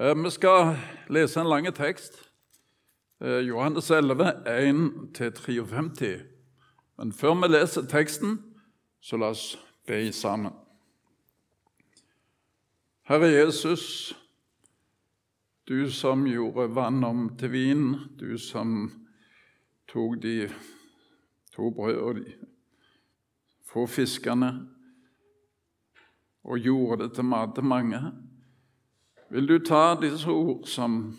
Eh, vi skal lese en lang tekst. Eh, Johannes 11, 1-53. Men før vi leser teksten, så la oss be sammen. Herre Jesus, du som gjorde vann om til vin, du som tok de to brød og de få fiskene og gjorde det til mat til mange. Vil du ta disse ord som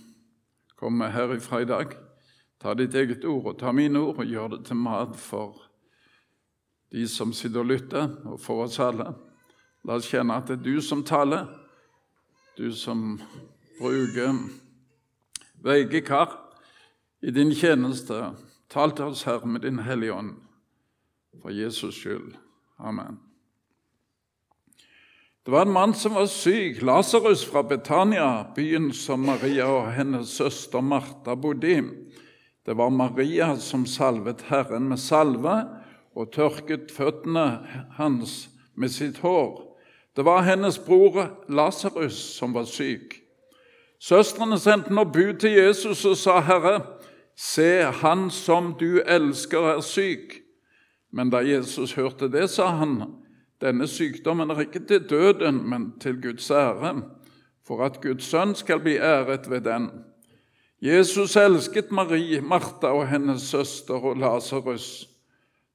kommer herifra i dag, ta ditt eget ord og ta mine ord og gjøre det til mat for de som sitter og lytter, og for oss alle. La oss kjenne at det er du som taler, du som bruker veige kar i din tjeneste. Tal til oss, Herre, med din Hellige Ånd, for Jesus skyld. Amen. Det var en mann som var syk, Lasarus fra Betania, byen som Maria og hennes søster Martha bodde i. Det var Maria som salvet Herren med salve og tørket føttene hans med sitt hår. Det var hennes bror Lasarus som var syk. Søstrene sendte nå bud til Jesus og sa, 'Herre, se, han som du elsker, er syk.' Men da Jesus hørte det, sa han, denne sykdommen er ikke til døden, men til Guds ære, for at Guds sønn skal bli æret ved den. Jesus elsket Marie, Martha og hennes søster og Lasarus.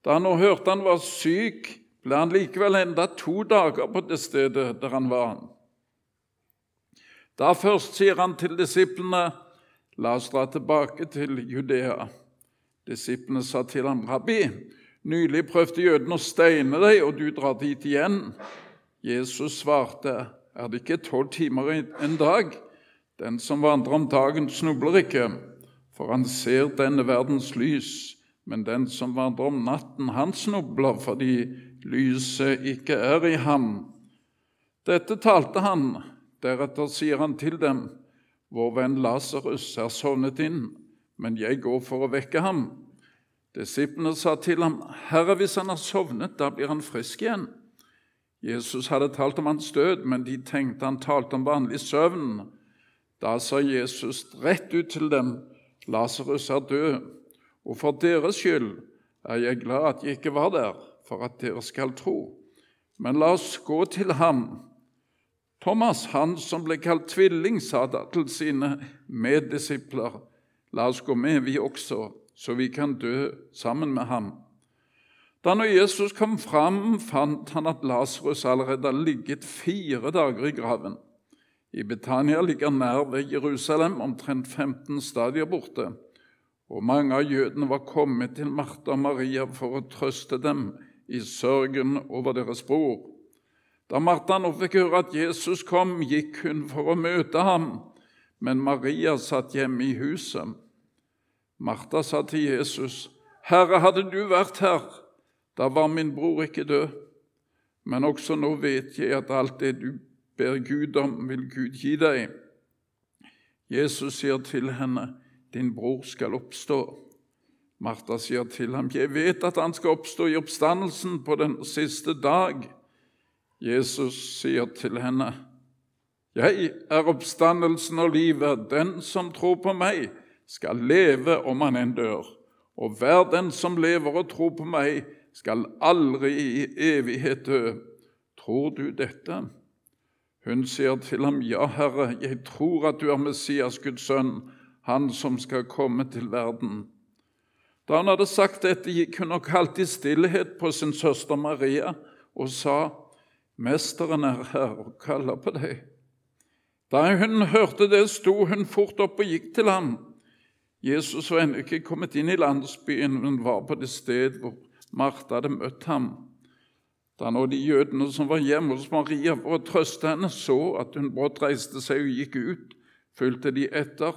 Da han nå hørte han var syk, ble han likevel enda to dager på det stedet der han var. Da først sier han til disiplene, la oss dra tilbake til Judea. Disiplene sa til ham, rabbi, Nylig prøvde jødene å steine deg, og du drar dit igjen. Jesus svarte, er det ikke tolv timer i en dag? Den som vandrer om dagen, snubler ikke, for han ser denne verdens lys. Men den som vandrer om natten, han snubler fordi lyset ikke er i ham. Dette talte han. Deretter sier han til dem, Vår venn Lasarus er sovnet inn, men jeg går for å vekke ham. Disiplene sa til ham, 'Herre, hvis han har sovnet, da blir han frisk igjen.' Jesus hadde talt om hans død, men de tenkte han talte om vanlig søvn. Da sa Jesus rett ut til dem, 'Lasarus er død, og for deres skyld er jeg glad at jeg ikke var der, for at dere skal tro.' Men la oss gå til ham. Thomas, han som ble kalt tvilling, sa da til sine meddisipler, 'La oss gå med, vi også.' Så vi kan dø sammen med ham. Da når Jesus kom fram, fant han at Lasarus allerede hadde ligget fire dager i graven. I Betania ligger nær ved Jerusalem, omtrent 15 stadier borte. Og mange av jødene var kommet til Martha og Maria for å trøste dem i sørgen over deres bror. Da Martha nå fikk høre at Jesus kom, gikk hun for å møte ham, men Maria satt hjemme i huset. Martha sa til Jesus, 'Herre, hadde du vært her, da var min bror ikke død.' Men også nå vet jeg at alt det du ber Gud om, vil Gud gi deg. Jesus sier til henne, 'Din bror skal oppstå.' Martha sier til ham, 'Jeg vet at han skal oppstå i oppstandelsen på den siste dag.' Jesus sier til henne, 'Jeg er oppstandelsen og livet. Den som tror på meg, skal leve om han enn dør. Og hver den som lever og tror på meg, skal aldri i evighet dø. Tror du dette? Hun sier til ham, Ja, Herre, jeg tror at du er Messias, Guds sønn, han som skal komme til verden. Da han hadde sagt dette, gikk hun og kalte i stillhet på sin søster Maria og sa, Mesteren er her og kaller på deg. Da hun hørte det, sto hun fort opp og gikk til ham. Jesus var ennå ikke kommet inn i landsbyen, men var på det sted hvor Martha hadde møtt ham. Da nå de jødene som var hjemme hos Maria for å trøste henne, så at hun brått reiste seg og gikk ut, fulgte de etter.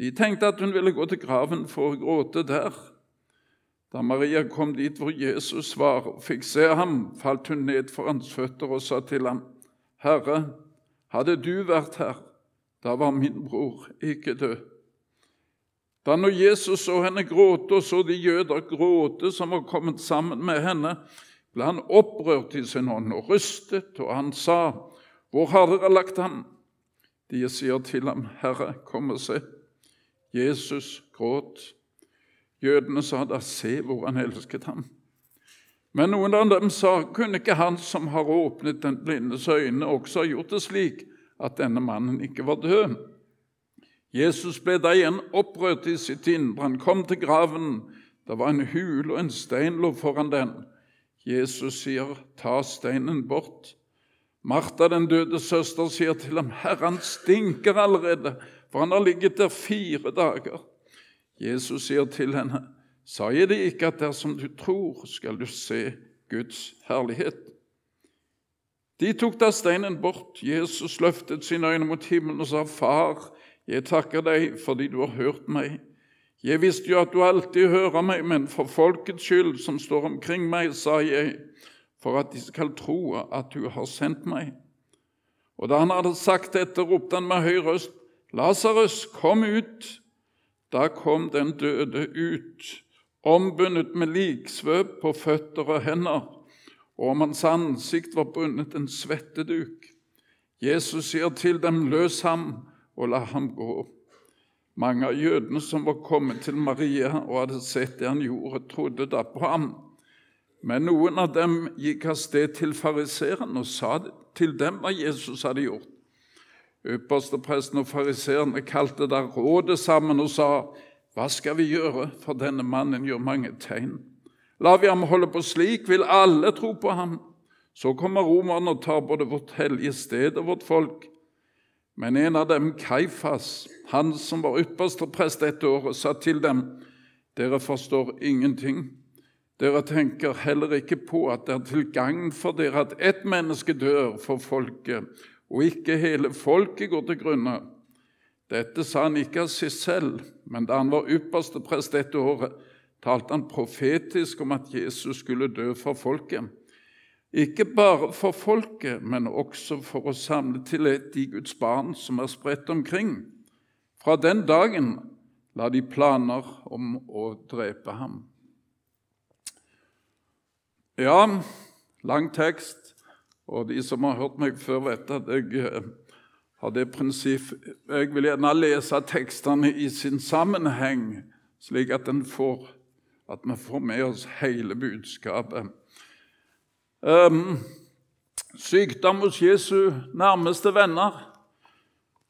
De tenkte at hun ville gå til graven for å gråte der. Da Maria kom dit hvor Jesus var og fikk se ham, falt hun ned for hans føtter og sa til ham, Herre, hadde du vært her, da var min bror ikke død. Da når Jesus så henne gråte, og så de jøder gråte som var kommet sammen med henne, ble han opprørt i sin hånd og rystet, og han sa, 'Hvor har dere lagt ham?' De sier til ham, 'Herre, kom og se.' Jesus gråt. Jødene sa da, 'Se hvor han elsket ham'. Men noen av dem sa, 'Kunne ikke han som har åpnet den blindes øyne, også ha gjort det slik at denne mannen ikke var død?' Jesus ble da igjen opprørt i sitt indre. Han kom til graven. Det var en hul, og en stein lå foran den. Jesus sier, 'Ta steinen bort'. Martha, den døde søster, sier til ham, 'Herre, han stinker allerede, for han har ligget der fire dager.' Jesus sier til henne, 'Sa jeg det ikke at dersom du tror, skal du se Guds herlighet?' De tok da steinen bort. Jesus løftet sine øyne mot himmelen og sa, 'Far, jeg takker deg fordi du har hørt meg.' Jeg visste jo at du alltid hører meg, men for folkets skyld som står omkring meg, sa jeg, for at de skal tro at du har sendt meg. Og da han hadde sagt dette, ropte han med høy røst, Lasarus, kom ut! Da kom den døde ut, ombundet med liksvøp på føtter og hender, og om hans ansikt var bundet en svetteduk. Jesus sier til dem, løs ham og la ham gå. Mange av jødene som var kommet til Maria og hadde sett det han gjorde, trodde da på ham. Men noen av dem gikk av sted til fariseeren og sa til dem hva Jesus hadde gjort. Ypperstepresten og fariseerne kalte da rådet sammen og sa, Hva skal vi gjøre, for denne mannen gjør mange tegn. La vi ham holde på slik, vil alle tro på ham. Så kommer romerne og tar både vårt hellige sted og vårt folk. Men en av dem, Kaifas, han som var ypperste prest dette året, sa til dem, Dere forstår ingenting. Dere tenker heller ikke på at det er til gagn for dere at ett menneske dør for folket, og ikke hele folket går til grunne. Dette sa han ikke av seg selv, men da han var ypperste prest dette året, talte han profetisk om at Jesus skulle dø for folket. Ikke bare for folket, men også for å samle til ett de Guds barn som er spredt omkring. Fra den dagen la de planer om å drepe ham. Ja, lang tekst, og de som har hørt meg før, vet at jeg eh, har det prinsipp Jeg vil gjerne lese tekstene i sin sammenheng, slik at, får, at vi får med oss hele budskapet. Um, sykdom hos Jesu nærmeste venner,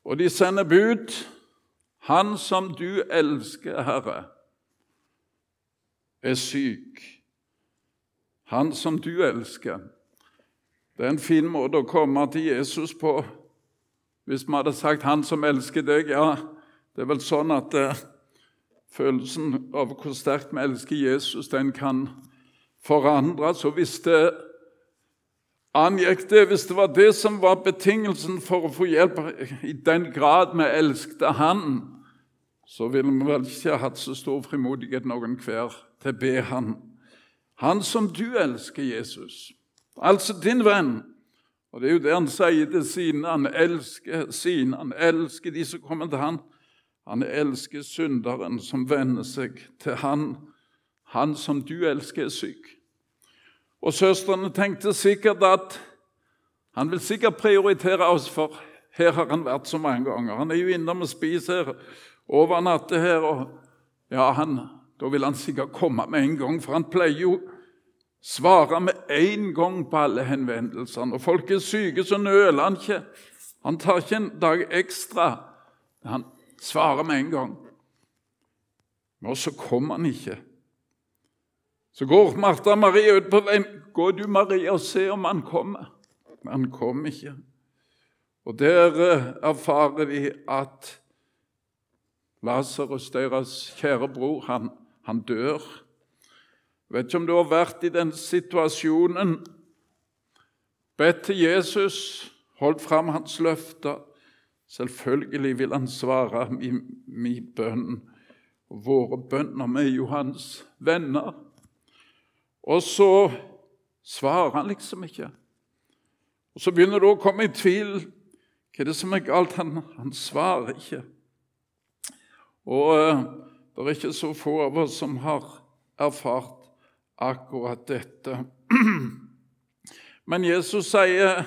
og de sender bud. Han som du elsker, Herre, er syk. Han som du elsker. Det er en fin måte å komme til Jesus på. Hvis vi hadde sagt 'Han som elsker deg', ja, det er vel sånn at eh, følelsen av hvor sterkt vi elsker Jesus, den kan forandres. Og hvis det angikk det, hvis det var det som var betingelsen for å få hjelp, i den grad vi elsket Han, så ville vi vel ikke hatt så stor frimodighet noen hver til å be Han. Han som du elsker, Jesus, altså din venn. Og Det er jo det han sier til sine. Han elsker sine, han elsker de som kommer til han. Han elsker synderen som venner seg til han. Han som du elsker, er syk. Og søstrene tenkte sikkert at han vil sikkert prioritere oss, for her har han vært så mange ganger. Han er jo innom og spiser her, overnatter her. og ja, han, Da vil han sikkert komme med en gang, for han pleier jo svare med en gang på alle henvendelsene. Når folk er syke, så nøler han ikke. Han tar ikke en dag ekstra. Han svarer med en gang. Men så kommer han ikke. Så går Martha og Maria ut på veien. Gå du, Maria, og se om han kommer. Men han kom ikke. Og der eh, erfarer vi at Lasarus, deres kjære bror, han, han dør. Jeg vet ikke om du har vært i den situasjonen. Bedt til Jesus, holdt fram hans løfter. Selvfølgelig vil han svare min bønn. Våre bønner med Johans venner. Og så svarer han liksom ikke. Og Så begynner du å komme i tvil. Hva er det som er galt? Han, han svarer ikke. Og uh, det er ikke så få av oss som har erfart akkurat dette. Men Jesus sier,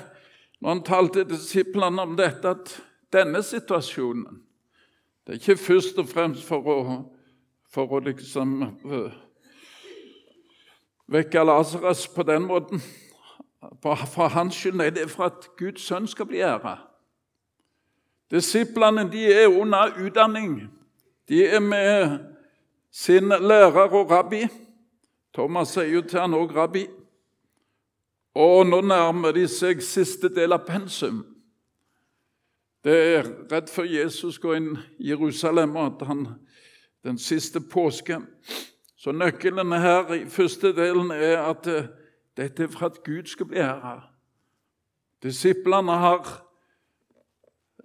når han talte disiplene om dette, at denne situasjonen. Det er ikke først og fremst for å, for å liksom uh, vekke Lasarus på den måten. For hans skyld. Nei, det er for at Guds sønn skal bli æra. Disiplene de er under utdanning. De er med sin lærer og rabbi. Thomas sier jo til han òg rabbi. Og nå nærmer de seg siste del av pensum. Det er rett før Jesus går inn i Jerusalem, og at han den siste påske. Så nøkkelen her i første delen er at eh, dette er for at Gud skal bli æra. Disiplene har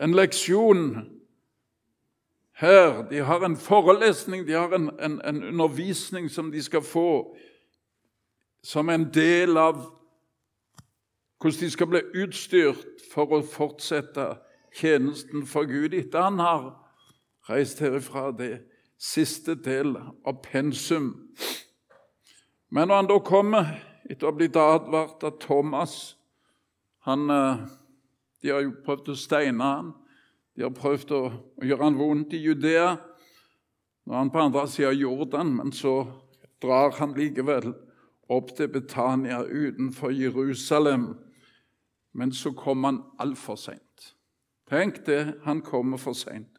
en leksjon her. De har en forelesning, de har en, en, en undervisning som de skal få som en del av hvordan de skal bli utstyrt for å fortsette tjenesten for Gud etter han har reist herifra. Det siste del av pensum. Men når han da kommer, etter å ha blitt advart av Thomas han, eh, De har jo prøvd å steine han, de har prøvd å, å gjøre han vondt i Judea. Nå er han på andre siden av Jordan, men så drar han likevel opp til Betania utenfor Jerusalem. Men så kom han altfor seint. Tenk det, han kommer for seint.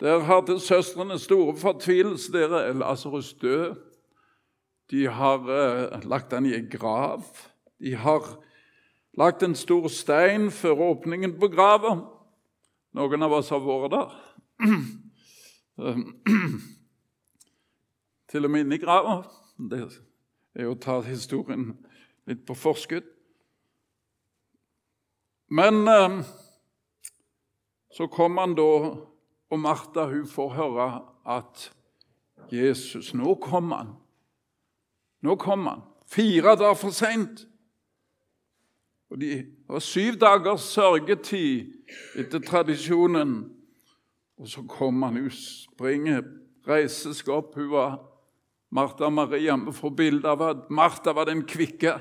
Der hadde søstrene store fortvilelse. Der er Lasarus død. De har eh, lagt han i en grav. De har lagt en stor stein før åpningen på grava. Noen av oss har vært der. Til og med inni grava. Det er jo å ta historien litt på forskudd. Men eh, så kom han da, og Martha hun får høre at Jesus Nå kom han. Nå kom han. Fire dager for seint. Og de var syv dagers sørgetid etter tradisjonen. Og så kom han. Hun springer, reiser seg opp. Hun var Martha og Maria. Vi får bilde av at Martha var den kvikke.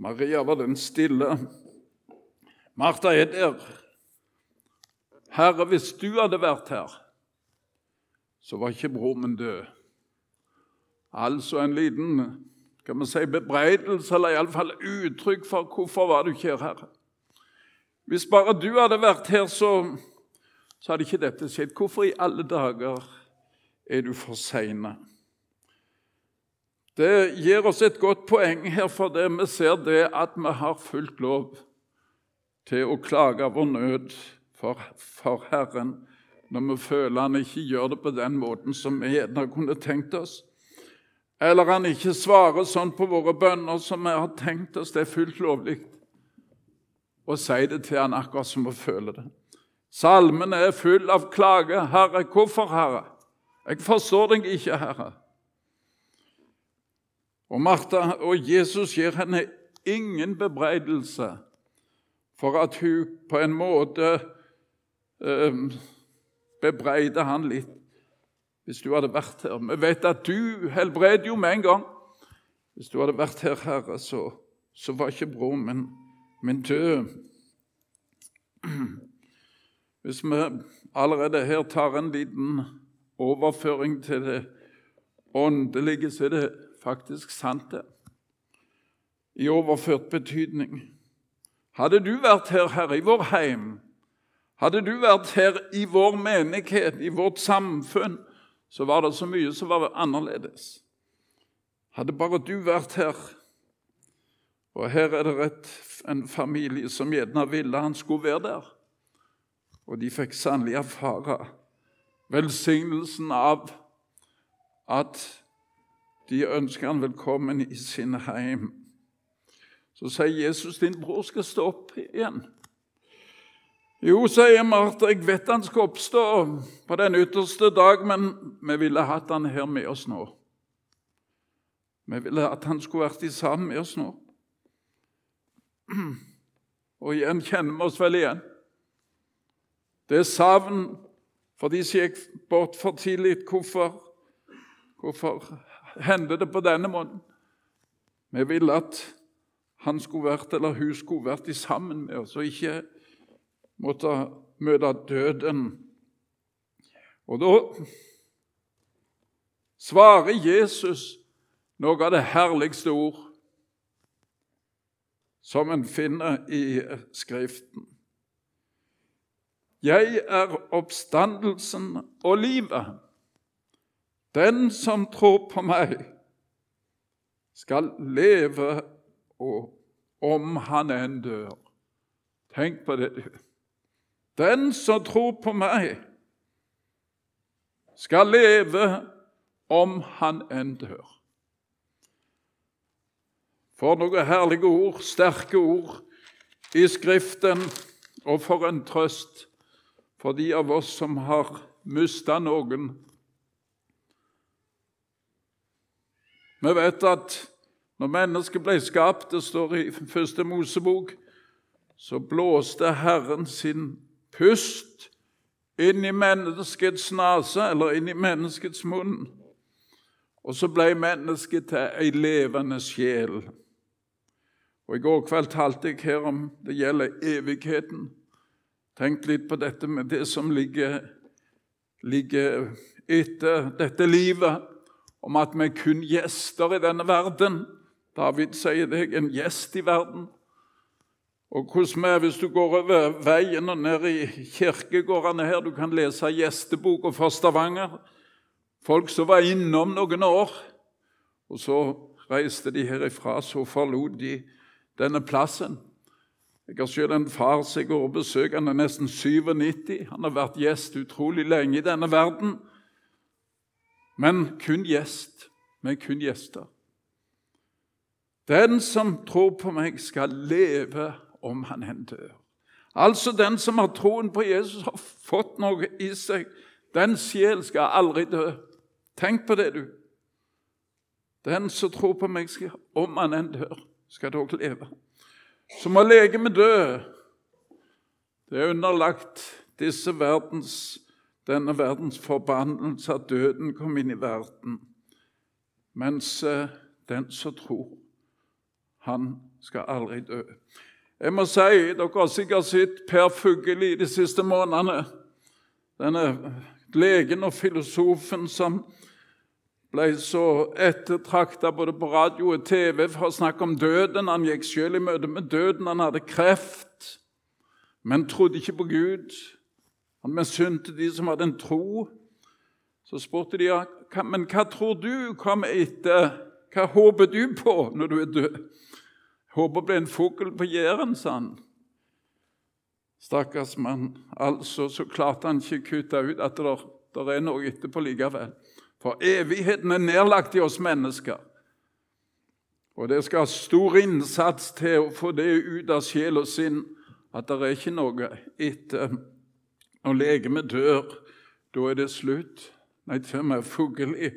Maria var den stille. Martha er der. Herre, hvis du hadde vært her, så var ikke bror min død. Altså en liten kan man si, bebreidelse, eller iallfall uttrykk for hvorfor var du ikke her, Herre. Hvis bare du hadde vært her, så, så hadde ikke dette skjedd. Hvorfor i alle dager er du for seine? Det gir oss et godt poeng her, for det vi ser det at vi har fullt lov til å klage vår nød for, for Herren når vi føler han ikke gjør det på den måten som vi gjerne kunne tenkt oss. Eller han ikke svarer sånn på våre bønner som vi har tenkt oss. Det er fullt lovlig å si det til han akkurat som vi føler det. Salmen er full av klage. 'Herre, hvorfor, Herre?' 'Jeg forstår deg ikke, Herre.' Og Martha og Jesus gir henne ingen bebreidelse for at hun på en måte bebreider han litt hvis du hadde vært her. Vi vet at du helbreder jo med en gang. Hvis du hadde vært her, Herre, så, så var ikke broren min, min død. Hvis vi allerede her tar en liten overføring til det åndelige, så er det faktisk sant, det. I overført betydning. Hadde du vært her, Herre, i vår heim, hadde du vært her i vår menighet, i vårt samfunn, så var det så mye som var annerledes. Hadde bare du vært her Og her er det rett en familie som gjerne ville han skulle være der. Og de fikk sannelig erfare velsignelsen av at de ønsker han velkommen i sin heim. Så sier Jesus, 'Din bror skal stå opp igjen'. Jo, sier Martha, jeg vet han skal oppstå på den ytterste dag, men vi ville hatt han her med oss nå. Vi ville at han skulle vært sammen med oss nå. Og igjen kjenner vi oss vel igjen. Det er savn for de som gikk bort for tidlig. Hvorfor, hvorfor hendte det på denne måten? Vi ville at han skulle vært, eller hun skulle vært sammen med oss, og ikke måtte møte døden. Og da svarer Jesus noe av det herligste ord som en finner i Skriften. Jeg er oppstandelsen og livet. Den som tror på meg, skal leve og om han enn dør. Tenk på det. Den som tror på meg, skal leve om han enn dør. For noen herlige ord, sterke ord i Skriften, og for en trøst for de av oss som har mista noen. Vi vet at når mennesket ble skapt, det står i første Mosebok, så blåste Herren sin pust inn i menneskets nese, eller inn i menneskets munn. Og så ble mennesket til ei levende sjel. Og I går kveld talte jeg her om det gjelder evigheten. Tenk litt på dette med det som ligger, ligger etter dette livet, om at vi er kun gjester i denne verden. David sier det er en gjest i verden. Og hvordan vi, Hvis du går over veien og ned i kirkegårdene her Du kan lese gjesteboka fra Stavanger. Folk som var innom noen år, og så reiste de herifra. Så forlot de denne plassen. Jeg har selv en far som jeg går og besøker. Han er nesten 97. Han har vært gjest utrolig lenge i denne verden. Men kun gjest. Er kun gjester. Den som tror på meg, skal leve om han enn dør. Altså den som har troen på Jesus, har fått noe i seg. Den sjel skal aldri dø. Tenk på det, du. Den som tror på meg, skal, om han enn dør, skal dog leve som må legemet dø. Det er underlagt disse verdens, denne verdens forbannelse at døden kom inn i verden, mens eh, den som tror, han skal aldri dø. Jeg må si, Dere har sikkert sett Per Fugelli de siste månedene. Denne legen og filosofen som ble så ettertrakta både på radio og TV for å snakke om døden. Han gikk selv i møte med døden. Han hadde kreft, men trodde ikke på Gud. Han misunte de som hadde en tro. Så spurte de men hva tror du kommer etter? Hva håper du på når du er død? Håper ble en fugl på Jæren, sa han. Stakkars mann. Altså så klarte han ikke kutte ut at det er noe etterpå likevel. For evigheten er nedlagt i oss mennesker. Og det skal stor innsats til å få det ut av sjel og sinn at det er ikke noe etter når legemet dør. Da er det slutt. Nei, til og med Fugelli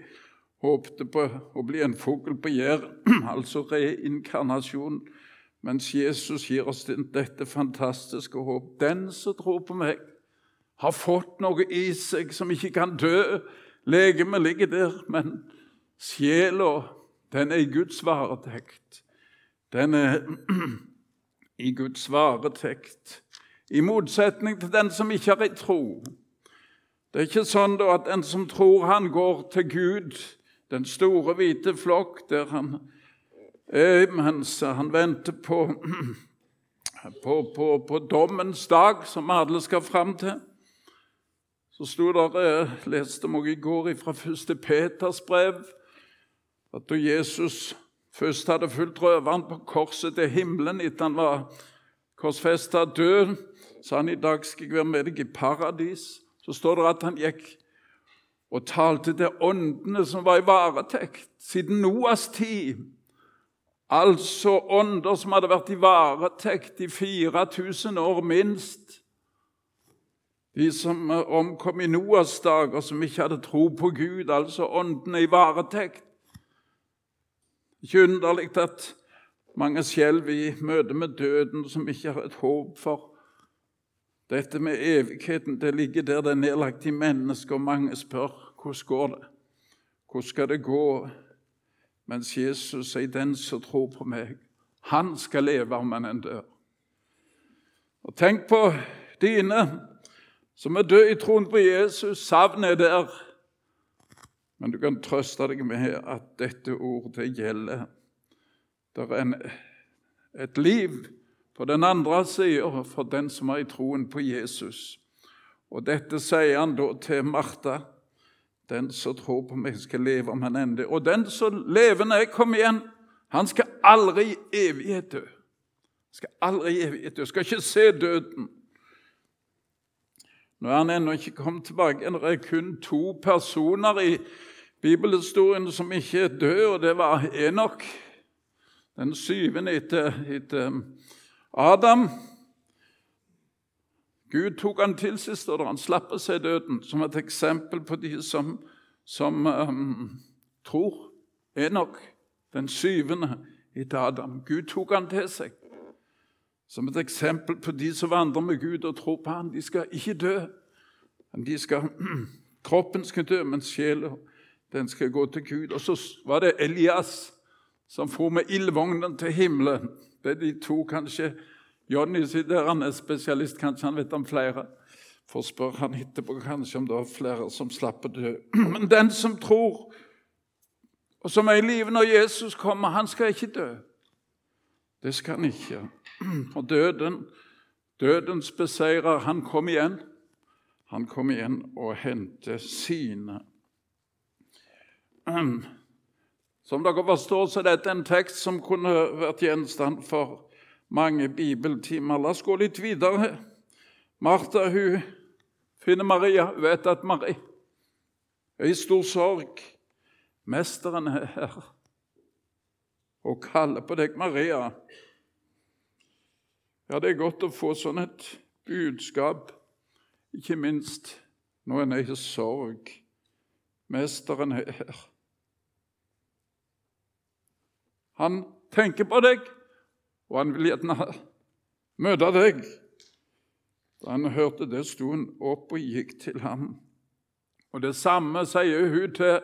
håpte på å bli en fugl på Jæren, altså reinkarnasjon. Mens Jesus gir oss dette fantastiske håp. Den som tror på meg, har fått noe i seg som ikke kan dø, Legemet ligger der, men sjela, den er i Guds varetekt. Den er i Guds varetekt, i motsetning til den som ikke har ei tro. Det er ikke sånn at den som tror han går til Gud, den store, hvite flokk, der han er mens han venter på, på, på, på dommens dag, som alle skal fram til. Så sto der, jeg leste vi i går fra 1. Peters brev, at da Jesus først hadde fulgt røveren på korset til himmelen etter han var korsfesta død, sa han i dag skal jeg være med deg i paradis. Så står det at han gikk og talte til åndene som var i varetekt siden Noas tid. Altså ånder som hadde vært i varetekt i 4000 år minst. De som omkom i Noas dager, som ikke hadde tro på Gud, altså åndene i varetekt. Ikke underlig at mange skjelver i møte med døden, som ikke har et håp for. Dette med evigheten det ligger der det er nedlagt i mennesket, og mange spør hvordan går det Hvordan skal det gå? Mens Jesus sier, 'Den som tror på meg, han skal leve om han enn dør'. Og Tenk på dine som er døde i troen på Jesus. Savnet er der. Men du kan trøste deg med at dette ordet gjelder. Det er en, et liv på den andre sida for den som er i troen på Jesus. Og dette sier han da til Martha. Den som tror på meg, skal leve om han ender. Og den som levende er, kom igjen, han skal aldri i evighet dø. Skal aldri i evighet dø. Skal ikke se døden. Nå er han ennå ikke kommet tilbake. Det er kun to personer i bibelhistorien som ikke er døde, og det var Enok, den syvende etter, etter Adam. Gud tok han til seg, står det. Han slapp å se døden, som et eksempel på de som, som um, tror. Enok, den syvende etter Adam. Gud tok han til seg som et eksempel på de som vandrer med Gud og tror på ham. De skal ikke dø. De skal, kroppen skal dø, men sjela den skal gå til Gud. Og så var det Elias som for med ildvognen til himmelen. Det er de to, kanskje. Jonny sitter han er spesialist, kanskje han vet om flere. Får spørre han etterpå kanskje om det er flere som slapp å dø. Men den som tror, og som er i live når Jesus kommer, han skal ikke dø. Det skal han ikke. Og døden, dødens beseirer, han kom igjen. Han kom igjen og hentet sine. Som dere forstår, så er dette en tekst som kunne vært gjenstand for mange bibeltimer. La oss gå litt videre. Martha hun finner Maria. Hun vet at Maria er i stor sorg. Mesteren er her og kaller på deg, Maria. Ja, det er godt å få sånn et budskap, ikke minst når en er i sorg. Mesteren er her. Han tenker på deg, og han vil gjerne møte deg. Da han hørte det, sto han opp og gikk til ham. Og det samme sier hun til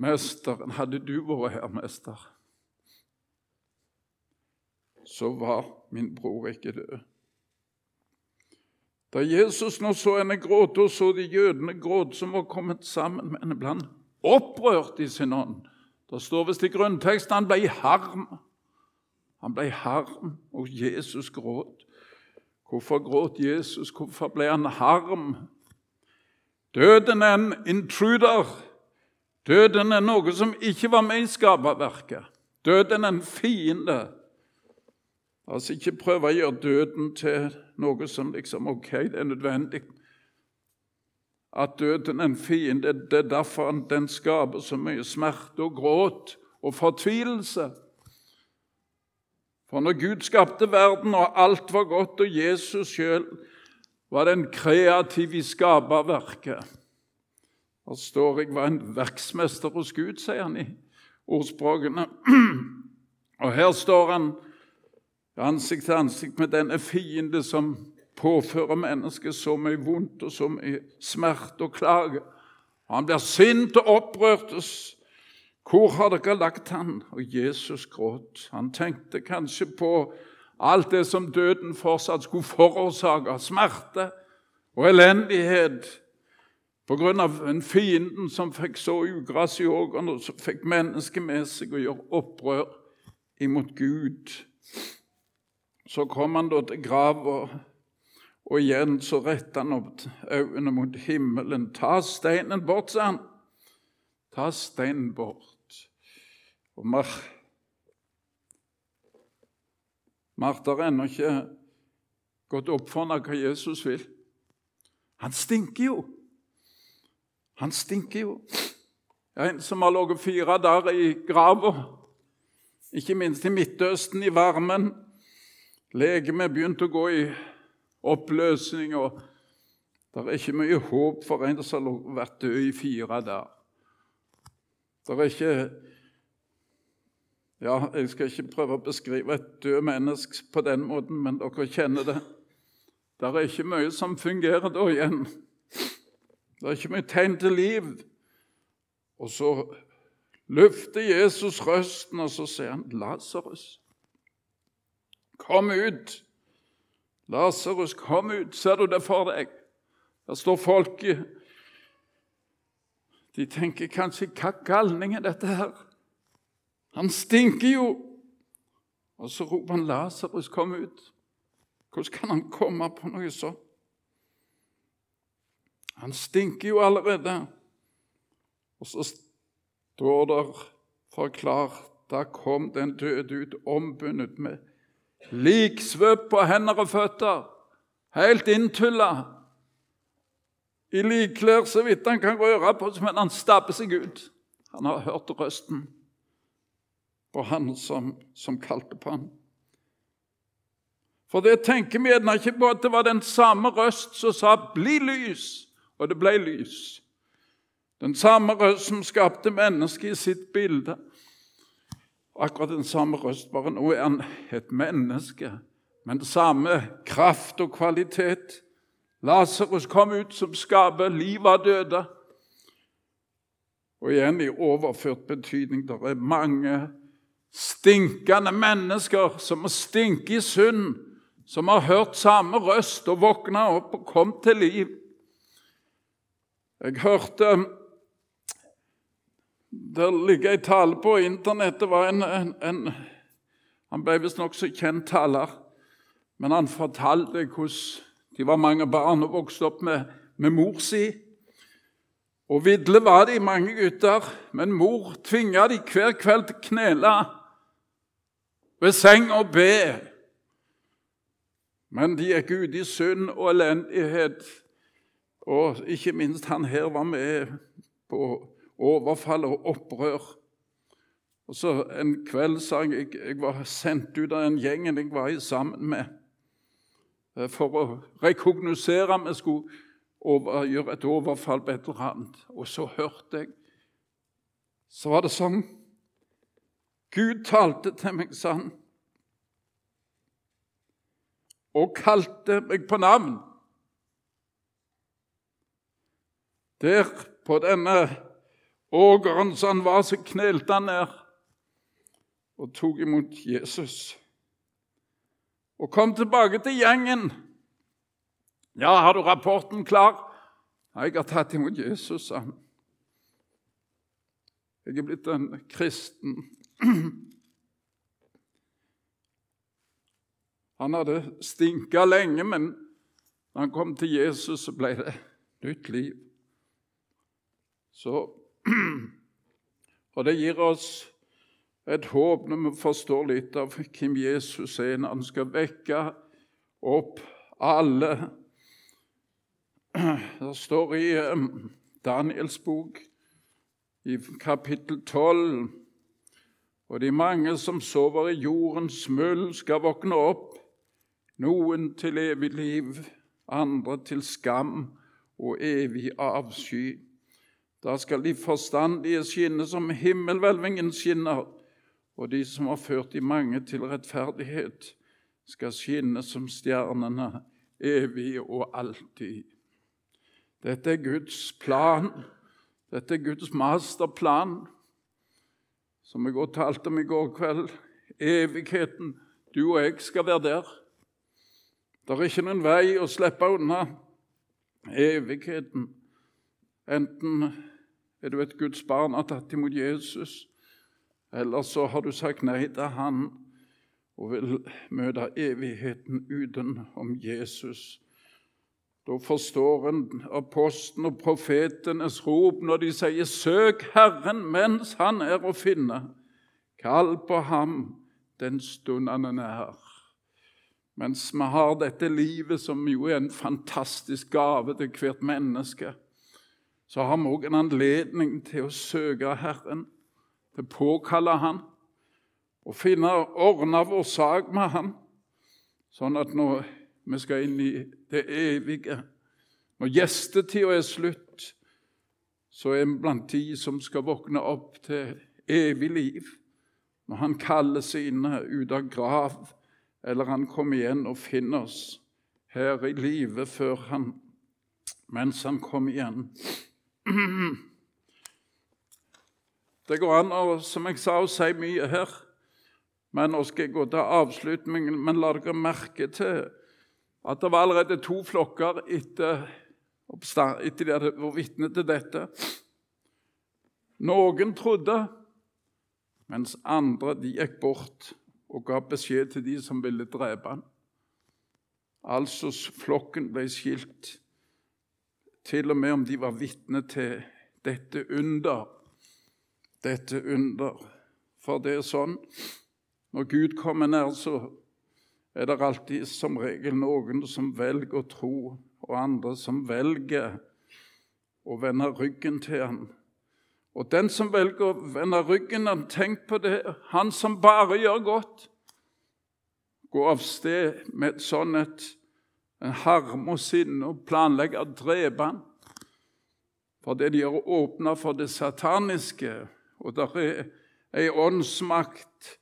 mesteren. Hadde du vært her, mester, så var min bror ikke død. Da Jesus nå så henne gråte, og så de jødene gråte som var kommet sammen med henne, ble han opprørt i sin ånd. Det står visst i grunnteksten han ble harm. Han ble harm, og Jesus gråt. Hvorfor gråt Jesus? Hvorfor ble han harm? Døden er en intruder. Døden er noe som ikke var med i skaperverket. Døden er en fiende. Altså ikke prøve å gjøre døden til noe som liksom Ok, det er nødvendig. At døden er en fiende, det er derfor den skaper så mye smerte og gråt og fortvilelse. For når Gud skapte verden, og alt var godt, og Jesus sjøl var den kreative i skaperverket Der står jeg var en verksmester hos Gud, sier han i ordspråkene. Og her står han ansikt til ansikt med denne fiende som påfører mennesket så mye vondt og så mye smerte og klage. Han blir sint og opprørt. Hvor har dere lagt han? Og Jesus gråt. Han tenkte kanskje på alt det som døden fortsatt skulle forårsake av smerte og elendighet på grunn av en fienden som fikk så ugress i årene, og som fikk mennesket med seg og gjøre opprør imot Gud. Så kom han da til grava, og igjen så retter han opp øynene mot himmelen. Ta steinen bort, sa han. Ta steinen bort. Og Mar Martha har ennå ikke gått opp for henne hva Jesus vil. Han stinker jo. Han stinker jo. En som har ligget fire dager i grava, ikke minst i Midtøsten, i varmen. Legemet begynte å gå i oppløsning, og det er ikke mye håp for en som har vært død i fire der. Det er ikke Ja, jeg skal ikke prøve å beskrive et død menneske på den måten, men dere kjenner det. Det er ikke mye som fungerer da igjen. Det er ikke mye tegn til liv. Og så løfter Jesus røsten, og så sier han, 'Lasarus, Kom ut! Lasarus, kom ut! Ser du det for deg? Der står folk De tenker kanskje 'Hva galning er dette her?' Han stinker jo! Og så roper han 'Lasarus, kom ut'. Hvordan kan han komme på noe sånt? Han stinker jo allerede. Og så står der forklart da kom den døde ut ombundet med liksvøp på hender og føtter, helt inntulla. I likklær så vidt han kan røre på seg, men han stabber seg ut. Han har hørt røsten på han som, som kalte på han. For det tenker vi gjerne ikke på at det var den samme røst som sa 'bli lys', og det ble lys. Den samme røst som skapte mennesket i sitt bilde. Akkurat den samme røst, bare nå er han et menneske, men det samme kraft og kvalitet. Lasarus kom ut som skaper livet av døde. Og igjen i overført betydning. Det er mange stinkende mennesker som må stinke i synd, som har hørt samme røst og våkna opp og kom til liv. Jeg hørte Det ligger en tale på Internett. Det var en, en, en Han ble visst nokså kjent taler, men han fortalte hvordan de var mange barn og vokste opp med, med mor si. Og vidle var de, mange gutter, men mor tvinga de hver kveld til knela ved seng og be. Men de gikk ut i synd og elendighet. Og ikke minst han her var med på overfall og opprør. Og så En kveld sa jeg jeg var sendt ut av den gjengen jeg var sammen med, eh, for å rekognosere om jeg skulle over, gjøre et overfall på et eller annet. Og så hørte jeg Så var det sånn Gud talte til meg sånn og kalte meg på navn. Der på denne ågeren som han var, så knelte han ned og tok imot Jesus. Og kom tilbake til gjengen. 'Ja, har du rapporten klar?' 'Jeg har tatt imot Jesus', sa han. 'Jeg er blitt en kristen Han hadde stinka lenge, men når han kom til Jesus, så ble det nytt liv. Så, og det gir oss et håp når vi forstår litt av hvem Jesus er, når han skal vekke opp alle. Det står i eh, Daniels bok, i kapittel 12 og de mange som sover i jordens møll, skal våkne opp, noen til evig liv, andre til skam og evig avsky. Da skal de forstandige skinne som himmelhvelvingen skinner, og de som har ført de mange til rettferdighet, skal skinne som stjernene evig og alltid. Dette er Guds plan. Dette er Guds masterplan som jeg også talte om i går kveld. Evigheten. Du og jeg skal være der. Det er ikke noen vei å slippe unna evigheten. Enten er du et Guds barn og tatt imot Jesus, eller så har du sagt nei til Han og vil møte evigheten utenom Jesus. Da forstår en apostelen og profetenes rop når de sier 'Søk Herren mens Han er å finne'. Kall på ham den stund han er nær. Mens vi har dette livet, som jo er en fantastisk gave til hvert menneske, så har vi òg en anledning til å søke Herren, til å påkalle Han og finne ordne vår sak med Han, sånn at når vi skal inn i det evige. Når gjestetida er slutt, så er vi blant de som skal våkne opp til evig liv. Når Han kaller sine ut av grav, eller Han kommer igjen og finner oss her i live før Han, mens Han kommer igjen. Det går an å, som jeg sa, å si mye her. Men nå skal jeg gå til avslutningen. Men la dere merke til at det var allerede to flokker etter etter de hadde vært vitne til dette. Noen trodde, mens andre de gikk bort og ga beskjed til de som ville drepe ham. Altså flokken ble skilt, til og med om de var vitne til dette under. Dette under. For det er sånn når Gud kommer nær, så er det alltid som regel noen som velger å tro, og andre som velger å vende ryggen til ham. Og den som velger å vende ryggen, han tenk på det, han som bare gjør godt, går av sted med et sånt et en harme og sinne og planlegger å drepe ham. Fordi de har åpna for det sataniske, og det er ei åndsmakt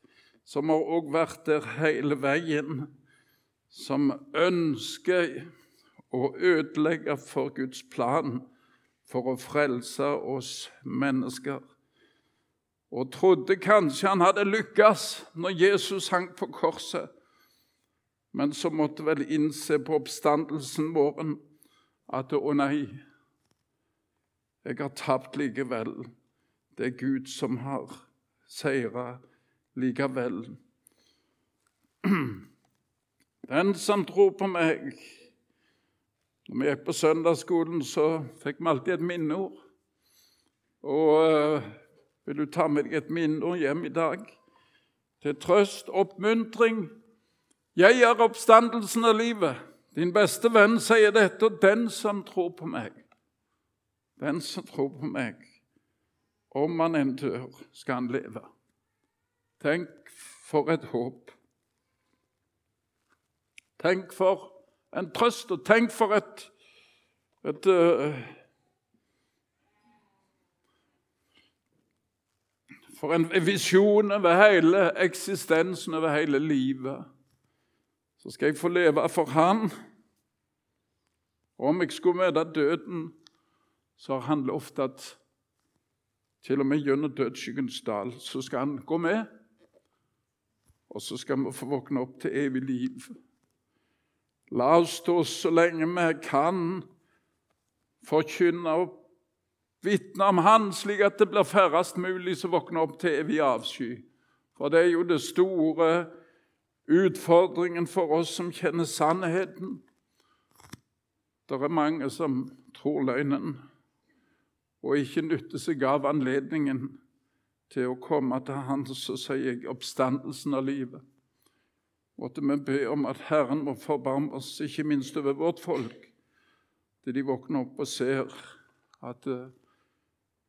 som har òg vært der hele veien, som ønsker å ødelegge for Guds plan for å frelse oss mennesker. Og trodde kanskje han hadde lykkes når Jesus hang på korset. Men så måtte vel innse på oppstandelsen våren at å nei, jeg har tapt likevel. Det er Gud som har seira likevel. Den som tror på meg Når vi gikk på søndagsskolen, så fikk vi alltid et minneord. Og øh, vil du ta med deg et minneord hjem i dag? Til trøst, oppmuntring. Jeg er oppstandelsen av livet. Din beste venn sier dette, og den som tror på meg Den som tror på meg, om han enn dør, skal han leve. Tenk for et håp. Tenk for en trøst, og tenk for et, et uh, For en visjon over hele eksistensen, over hele livet. Så skal jeg få leve for Han. Og om jeg skulle møte døden, så har han lovt at til og med gjennom dødsskyggens dal så skal han gå med. Og så skal vi få våkne opp til evig liv. La oss stå så lenge vi kan, forkynne og vitne om Han, slik at det blir færrest mulig som våkner opp til evig avsky. For det er jo det store utfordringen for oss som kjenner sannheten. Det er mange som tror løgnen og ikke nytter seg av anledningen til å komme til Han, så sier oppstandelsen av livet. Måtte vi be om at Herren må forbarme oss, ikke minst over vårt folk, til de våkner opp og ser at uh,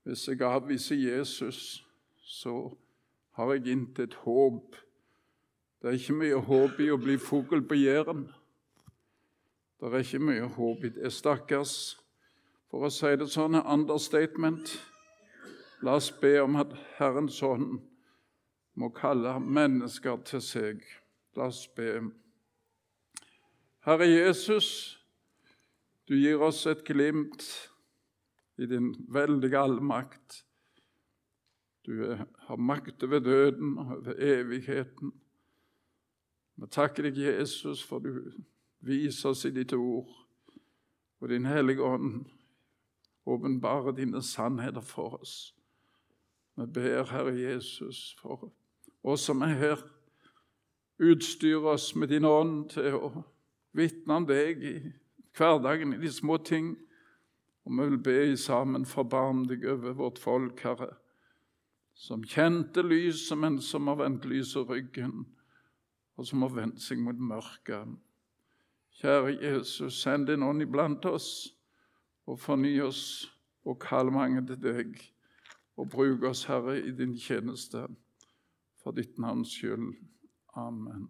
hvis jeg avviser Jesus, så har jeg intet håp. Det er ikke mye håp i å bli fugl på Jæren. Det er ikke mye håp i det. Stakkars, for å si det sånn, understatement. La oss be om at Herrens ånd må kalle mennesker til seg. La oss be. Herre Jesus, du gir oss et glimt i din veldige allmakt. Du har makt over døden og over evigheten. Vi takker deg, Jesus, for du viser oss i ditt ord, og Din Hellige Ånd åpenbarer dine sannheter for oss. Vi ber, Herre Jesus, for oss som er her, utstyr oss med din ånd til å vitne om deg i hverdagen, i de små ting. Og vi vil be sammen forbarm deg over vårt folk, Herre, som kjente lyset, men som har vendt lyset ryggen, og som har vendt seg mot mørket. Kjære Jesus, send din ånd iblant oss, og forny oss, og kall mange til deg og bruk oss, Herre, i din tjeneste, for ditt navns skyld. Amen.